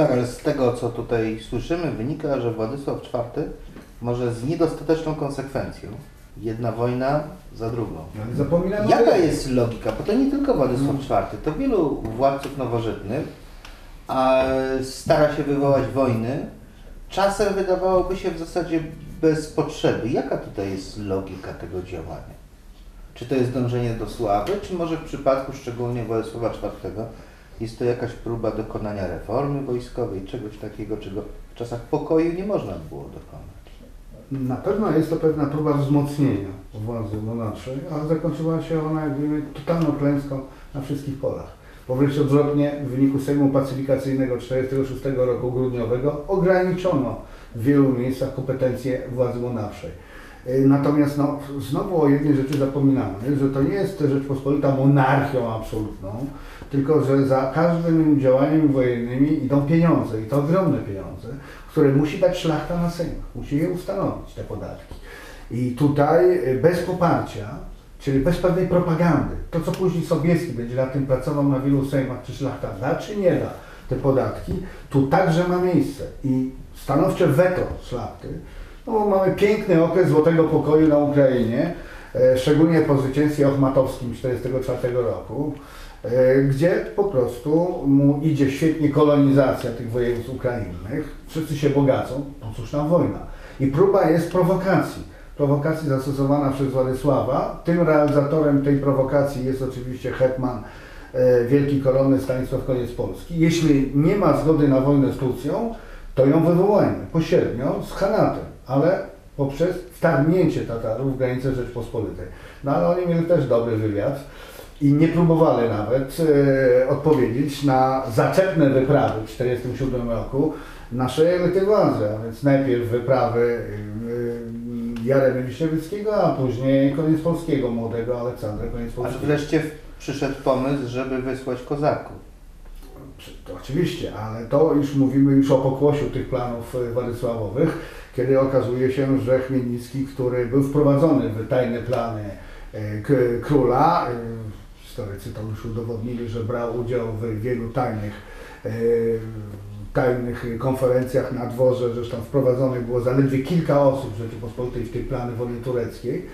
Tak, ale z tego co tutaj słyszymy wynika, że Władysław IV może z niedostateczną konsekwencją jedna wojna za drugą. Ale zapominamy o Jaka jest logika? Bo to nie tylko Władysław IV, to wielu władców nowożytnych a stara się wywołać wojny. Czasem wydawałoby się w zasadzie bez potrzeby. Jaka tutaj jest logika tego działania? Czy to jest dążenie do sławy, czy może w przypadku szczególnie Władysława IV jest to jakaś próba dokonania reformy wojskowej, czegoś takiego, czego w czasach pokoju nie można było dokonać? Na pewno jest to pewna próba wzmocnienia władzy monarszej, ale zakończyła się ona jak wiemy totalną klęską na wszystkich polach. Bo wręcz odwrotnie w wyniku Sejmu Pacyfikacyjnego 1946 roku grudniowego ograniczono w wielu miejscach kompetencje władzy monarszej. Y, Natomiast no, znowu o jednej rzeczy zapominamy, że to nie jest Rzeczpospolita monarchią absolutną, tylko że za każdymi działaniami wojennymi idą pieniądze i to ogromne pieniądze, które musi dać szlachta na Sejm, musi je ustanowić, te podatki. I tutaj y, bez poparcia, czyli bez pewnej propagandy, to co później Sobieski będzie na tym pracował na wielu Sejmach, czy szlachta da, czy nie da te podatki, tu także ma miejsce. I stanowcze weto szlachty, no mamy piękny okres Złotego Pokoju na Ukrainie, e, szczególnie po zwycięstwie ochmatowskim 1944 roku, e, gdzie po prostu mu idzie świetnie kolonizacja tych województw ukrainnych, wszyscy się bogacą, no cóż tam wojna. I próba jest prowokacji. Prowokacji zastosowana przez Władysława. Tym realizatorem tej prowokacji jest oczywiście hetman e, Wielki Korony Stanisław Koniec Polski. Jeśli nie ma zgody na wojnę z Turcją, to ją wywołajmy pośrednio z Hanatem, ale poprzez wtargnięcie Tatarów w granice Rzeczpospolitej. No ale oni mieli też dobry wywiad i nie próbowali nawet e, odpowiedzieć na zaczepne wyprawy w 1947 roku naszej elity władzy, a więc najpierw wyprawy e, Jaremy a później Koniec Polskiego, młodego Aleksandra Koniec Aż Polskiego. wreszcie przyszedł pomysł, żeby wysłać kozaków. To oczywiście, ale to już mówimy już o pokłosiu tych planów e, Władysławowych, kiedy okazuje się, że Chmielnicki, który był wprowadzony w tajne plany e, króla, e, historycy to już udowodnili, że brał udział w wielu tajnych, e, tajnych konferencjach na dworze, zresztą wprowadzonych było zaledwie kilka osób Rzeczypospolitej w tej plany wojny tureckiej,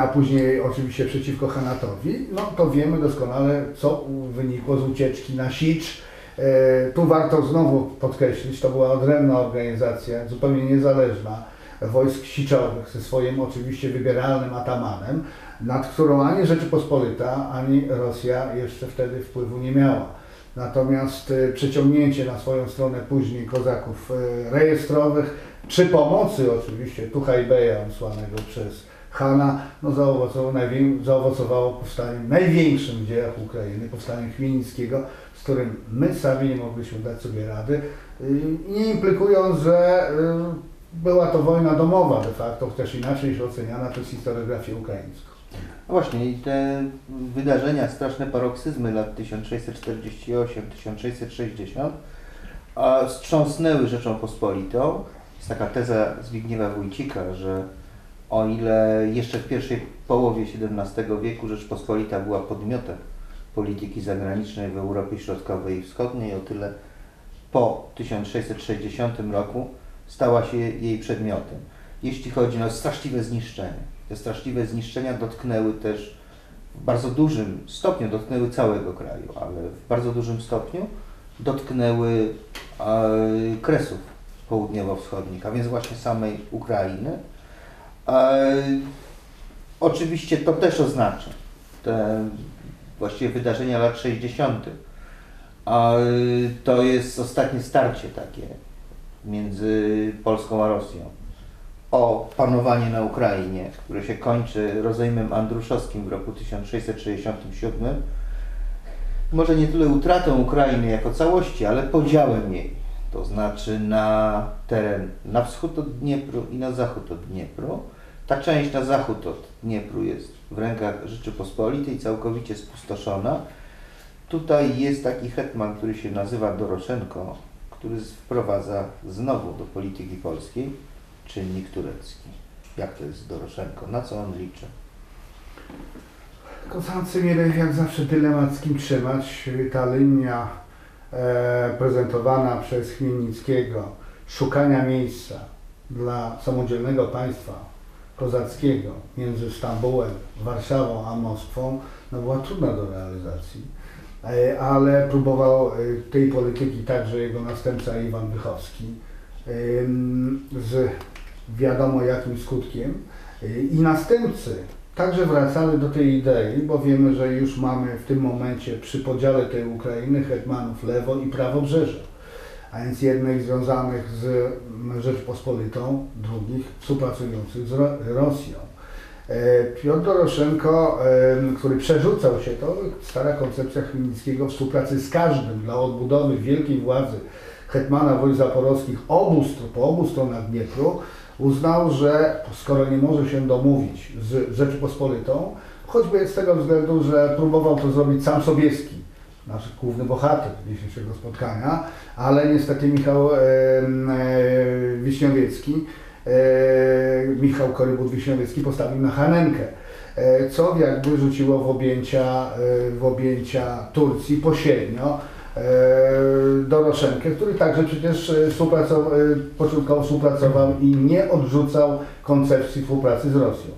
a później oczywiście przeciwko Hanatowi, no to wiemy doskonale, co wynikło z ucieczki na Sicz. E, Tu warto znowu podkreślić, to była odrębna organizacja, zupełnie niezależna, wojsk siczowych ze swoim oczywiście wybieralnym atamanem, nad którą ani Rzeczypospolita, ani Rosja jeszcze wtedy wpływu nie miała. Natomiast e, przeciągnięcie na swoją stronę później kozaków e, rejestrowych, przy pomocy oczywiście Tuchajbeja słanego przez Hana, no zaowocowało, zaowocowało powstaniem największym w dziejach Ukrainy, powstaniem Chmielnickiego, z którym my sami nie mogliśmy dać sobie rady, yy, nie implikując, że yy, była to wojna domowa de facto, chociaż inaczej niż oceniana przez historiografię ukraińską. No właśnie i te wydarzenia, straszne paroksyzmy lat 1648-1660 a wstrząsnęły Rzeczą Jest taka teza Zbigniewa Wójcika, że o ile jeszcze w pierwszej połowie XVII wieku Rzeczpospolita była podmiotem polityki zagranicznej w Europie Środkowej i Wschodniej, o tyle po 1660 roku stała się jej przedmiotem. Jeśli chodzi o straszliwe zniszczenia. Te straszliwe zniszczenia dotknęły też w bardzo dużym stopniu, dotknęły całego kraju, ale w bardzo dużym stopniu dotknęły e, kresów południowo-wschodnich, a więc właśnie samej Ukrainy. E, oczywiście to też oznacza te właściwie wydarzenia lat 60. A to jest ostatnie starcie takie między Polską a Rosją o panowanie na Ukrainie, które się kończy rozejmem andruszowskim w roku 1667. Może nie tyle utratą Ukrainy jako całości, ale podziałem jej. To znaczy na teren na wschód od Dniepru i na zachód od Dniepru. Ta część na zachód od Dniepru jest w rękach Rzeczypospolitej, całkowicie spustoszona. Tutaj jest taki hetman, który się nazywa Doroszenko, który wprowadza znowu do polityki polskiej czynnik turecki. Jak to jest Doroszenko? Na co on liczy? Kosacy mieli jak zawsze dylemat z kim trzymać. Ta linia e, prezentowana przez Chmielnickiego szukania miejsca dla samodzielnego państwa kozackiego między Stambułem, Warszawą a Moskwą no była trudna do realizacji, E, ale próbował e, tej polityki także jego następca Iwan Wychowski em, z wiadomo jakim skutkiem E, i następcy także wracali do tej idei, bo wiemy, że już mamy w tym momencie przy podziale tej Ukrainy hetmanów lewo i prawobrzeża, a więc jednych związanych z Rzeczpospolitą, drugich współpracujących z Ro- Rosją. E, Piotr Doroszenko, który przerzucał się, to stara koncepcja Chmielnickiego współpracy z każdym dla odbudowy wielkiej władzy hetmana wojsk zaporowskich obu, po obu stronach Dniepru, uznał, że skoro nie może się domówić z Rzeczypospolitą, choćby z tego względu, że próbował to zrobić sam Sobieski, nasz główny bohater dzisiejszego spotkania, ale niestety Michał e, e, Wiśniowiecki, e, Michał Korybut-Wiśniowiecki postawił na Hanenkę, e, co jakby rzuciło w objęcia, e, w objęcia Turcji pośrednio e, Doroszenkę, który także przecież e, współpracował, e, początkowo współpracował i nie odrzucał koncepcji współpracy z Rosją.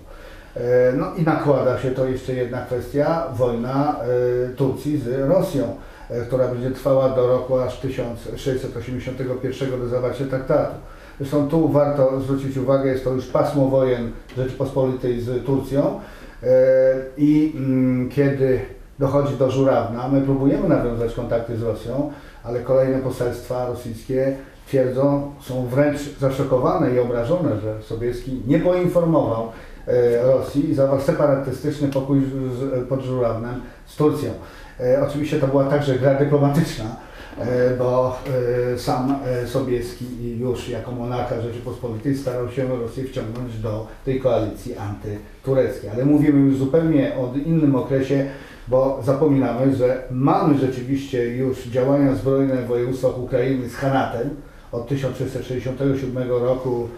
E, No i nakłada się to jeszcze jedna kwestia, wojna e, Turcji z Rosją, e, która będzie trwała do roku aż 1681 do zawarcia traktatu. Zresztą tu warto zwrócić uwagę, jest to już pasmo wojen Rzeczypospolitej z Turcją i mm, kiedy dochodzi do Żurawna, my próbujemy nawiązać kontakty z Rosją, ale kolejne poselstwa rosyjskie twierdzą, są wręcz zaszokowane i obrażone, że Sobieski nie poinformował Rosji i zawarł separatystyczny pokój pod Żurawnem z Turcją. E, Oczywiście to była także gra dyplomatyczna, e, bo e, sam e, Sobieski już jako monarcha Rzeczypospolitej starał się Rosję wciągnąć do tej koalicji antytureckiej. Ale mówimy już zupełnie o innym okresie, bo zapominamy, że mamy rzeczywiście już działania zbrojne w województwach Ukrainy z Hanatem od 1667 roku,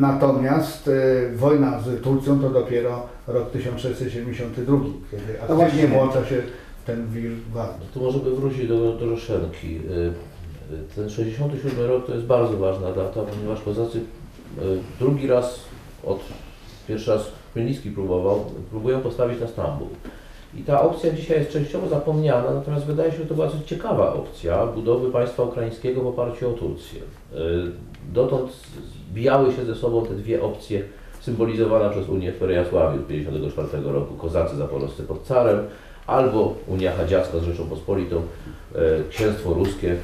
natomiast e, wojna z Turcją to dopiero rok 1672, kiedy aktywnie właśnie. włącza się w ten wir walki. No Tu możemy wrócić do Doroszenki. Y, Ten 67 rok to jest bardzo ważna data, ponieważ Kozacy y, drugi raz, od pierwszy raz Chmielnicki próbował, próbują postawić na Stambuł. I ta opcja dzisiaj jest częściowo zapomniana, natomiast wydaje się, że to była ciekawa opcja budowy państwa ukraińskiego w oparciu o Turcję. Dotąd zbijały się ze sobą te dwie opcje symbolizowane przez Unię w Perejasławiu z 1954 roku, Kozacy zaporowscy pod carem, albo Unia Hadziacka z Rzecząpospolitą, e, księstwo ruskie,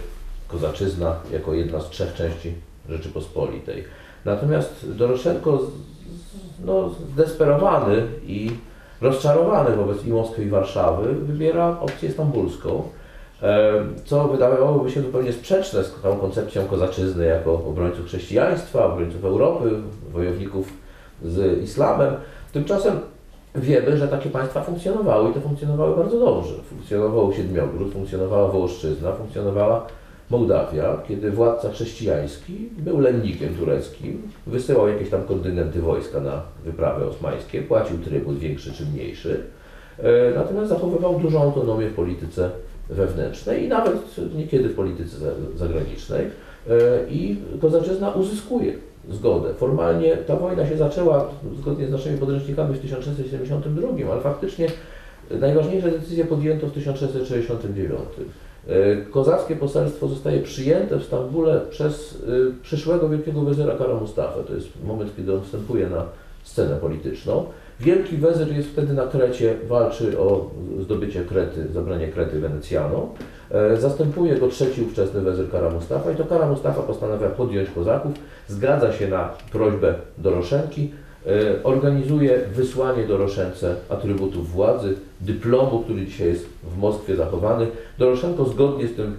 kozaczyzna jako jedna z trzech części Rzeczypospolitej. Natomiast Doroszenko no, zdesperowany i rozczarowany wobec i Moskwy i Warszawy wybiera opcję stambulską, co wydawałoby się zupełnie sprzeczne z tą koncepcją kozaczyzny jako obrońców chrześcijaństwa, obrońców Europy, wojowników z islamem. Tymczasem wiemy, że takie państwa funkcjonowały i to funkcjonowały bardzo dobrze. Funkcjonował Siedmiogród, funkcjonowała Wołoszczyzna, funkcjonowała Mołdawia, kiedy władca chrześcijański był lennikiem tureckim, wysyłał jakieś tam kontynenty wojska na wyprawy osmańskie, płacił trybut większy czy mniejszy, e, natomiast zachowywał dużą autonomię w polityce wewnętrznej i nawet niekiedy w polityce za- zagranicznej. E, I kozaczyzna uzyskuje zgodę. Formalnie ta wojna się zaczęła zgodnie z naszymi podręcznikami w 1672, ale faktycznie najważniejsze decyzje podjęto w 1669. E, Kozackie poselstwo zostaje przyjęte w Stambule przez e, przyszłego wielkiego wezyra Kara Mustafę. To jest moment, kiedy on wstępuje na scenę polityczną. Wielki wezyr jest wtedy na Krecie, walczy o zdobycie Krety, zabranie Krety Wenecjanom. E, Zastępuje go trzeci ówczesny wezyr Kara Mustafa i to Kara Mustafa postanawia podjąć kozaków, zgadza się na prośbę Doroszenki, e, organizuje wysłanie Doroszence atrybutów władzy, dyplomu, który dzisiaj jest w Moskwie zachowany. Doroszenko zgodnie z tym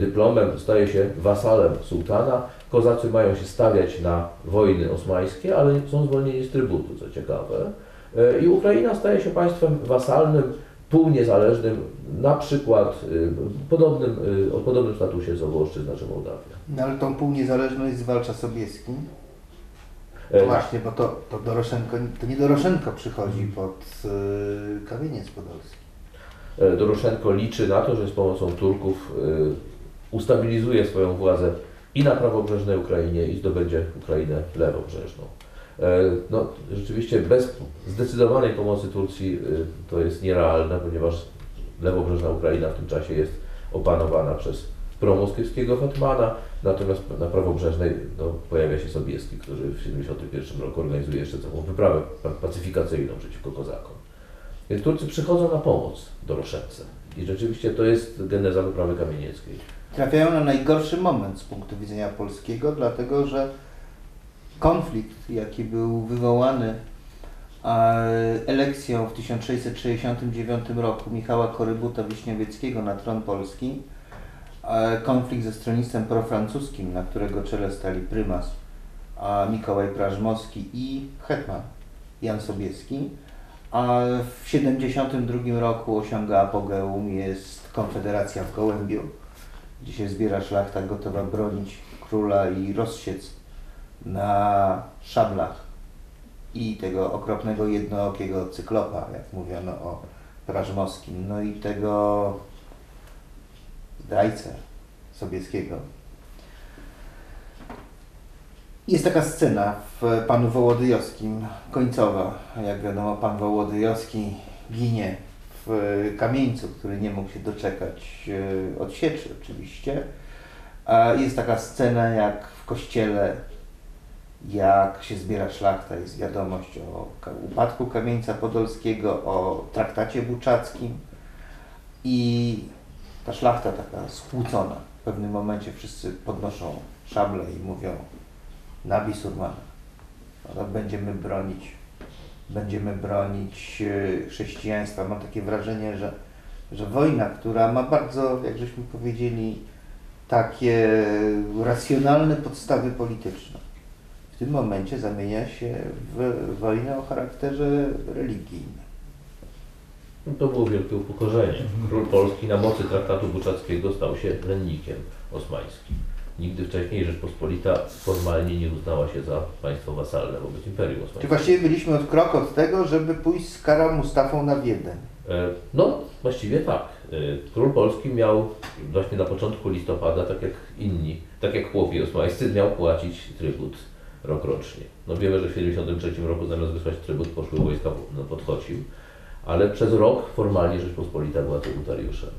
dyplomem staje się wasalem sułtana. Kozacy mają się stawiać na wojny osmańskie, ale są zwolnieni z trybutu, co ciekawe. E, I Ukraina staje się państwem wasalnym, półniezależnym, na przykład y, podobnym, o podobnym statusie co Wołoszczyzna czy Mołdawia. No ale tą półniezależność zwalcza Sobieski. E, Właśnie, bo to, to Doroszenko, to nie Doroszenko przychodzi pod y, kamieniec podolski. E, Doroszenko liczy na to, że z pomocą Turków e, ustabilizuje swoją władzę i na prawobrzeżnej Ukrainie i zdobędzie Ukrainę lewobrzeżną. E, No, rzeczywiście bez zdecydowanej pomocy Turcji to jest nierealne, ponieważ lewobrzeżna Ukraina w tym czasie jest opanowana przez promoskiewskiego hetmana, natomiast na prawobrzeżnej no, pojawia się Sobieski, który w 1971 roku organizuje jeszcze całą wyprawę pa- pacyfikacyjną przeciwko kozakom. Turcy przychodzą na pomoc Doroszence i rzeczywiście to jest geneza wyprawy kamienieckiej. trafiają na najgorszy moment z punktu widzenia polskiego, dlatego że konflikt, jaki był wywołany e, elekcją w 1669 roku Michała Korybuta-Wiśniowieckiego na tron Polski, e, konflikt ze stronnictwem profrancuskim, na którego czele stali prymas Mikołaj Prażmowski i hetman Jan Sobieski, a w 72 roku osiąga apogeum, jest konfederacja w Gołębiu, gdzie się zbiera szlachta gotowa bronić króla i rozsiec na szablach i tego okropnego jednookiego cyklopa, jak mówiono o Prażmowskim, no i tego zdrajcę Sobieskiego. Jest taka scena w Panu Wołodyjowskim, końcowa. Jak wiadomo, Pan Wołodyjowski ginie w kamieńcu, który nie mógł się doczekać e, odsieczy oczywiście. Jest taka scena jak w kościele, jak się zbiera szlachta, jest wiadomość o upadku kamieńca podolskiego, o traktacie buczackim i ta szlachta taka skłócona. W pewnym momencie wszyscy podnoszą szable i mówią Nabi Surmana. No, będziemy bronić, będziemy bronić e, chrześcijaństwa. Mam takie wrażenie, że, że wojna, która ma bardzo, jak żeśmy powiedzieli, takie racjonalne podstawy polityczne, w tym momencie zamienia się w wojnę o charakterze religijnym. No to było wielkie upokorzenie. Król Polski na mocy traktatu buczackiego stał się lennikiem osmańskim. Nigdy wcześniej Rzeczpospolita formalnie nie uznała się za państwo wasalne wobec Imperium Czy Osmańskiego. właściwie byliśmy od krok od tego, żeby pójść z Kara Mustafą na Wiedeń? E, No, właściwie tak. E, Król Polski miał właśnie na początku listopada, tak jak inni, tak jak chłopi osmańscy, miał płacić trybut rokrocznie. No wiemy, że w 1973 roku zamiast wysłać trybut poszły wojska no, pod Chocim, ale przez rok formalnie Rzeczpospolita była trybutariuszem.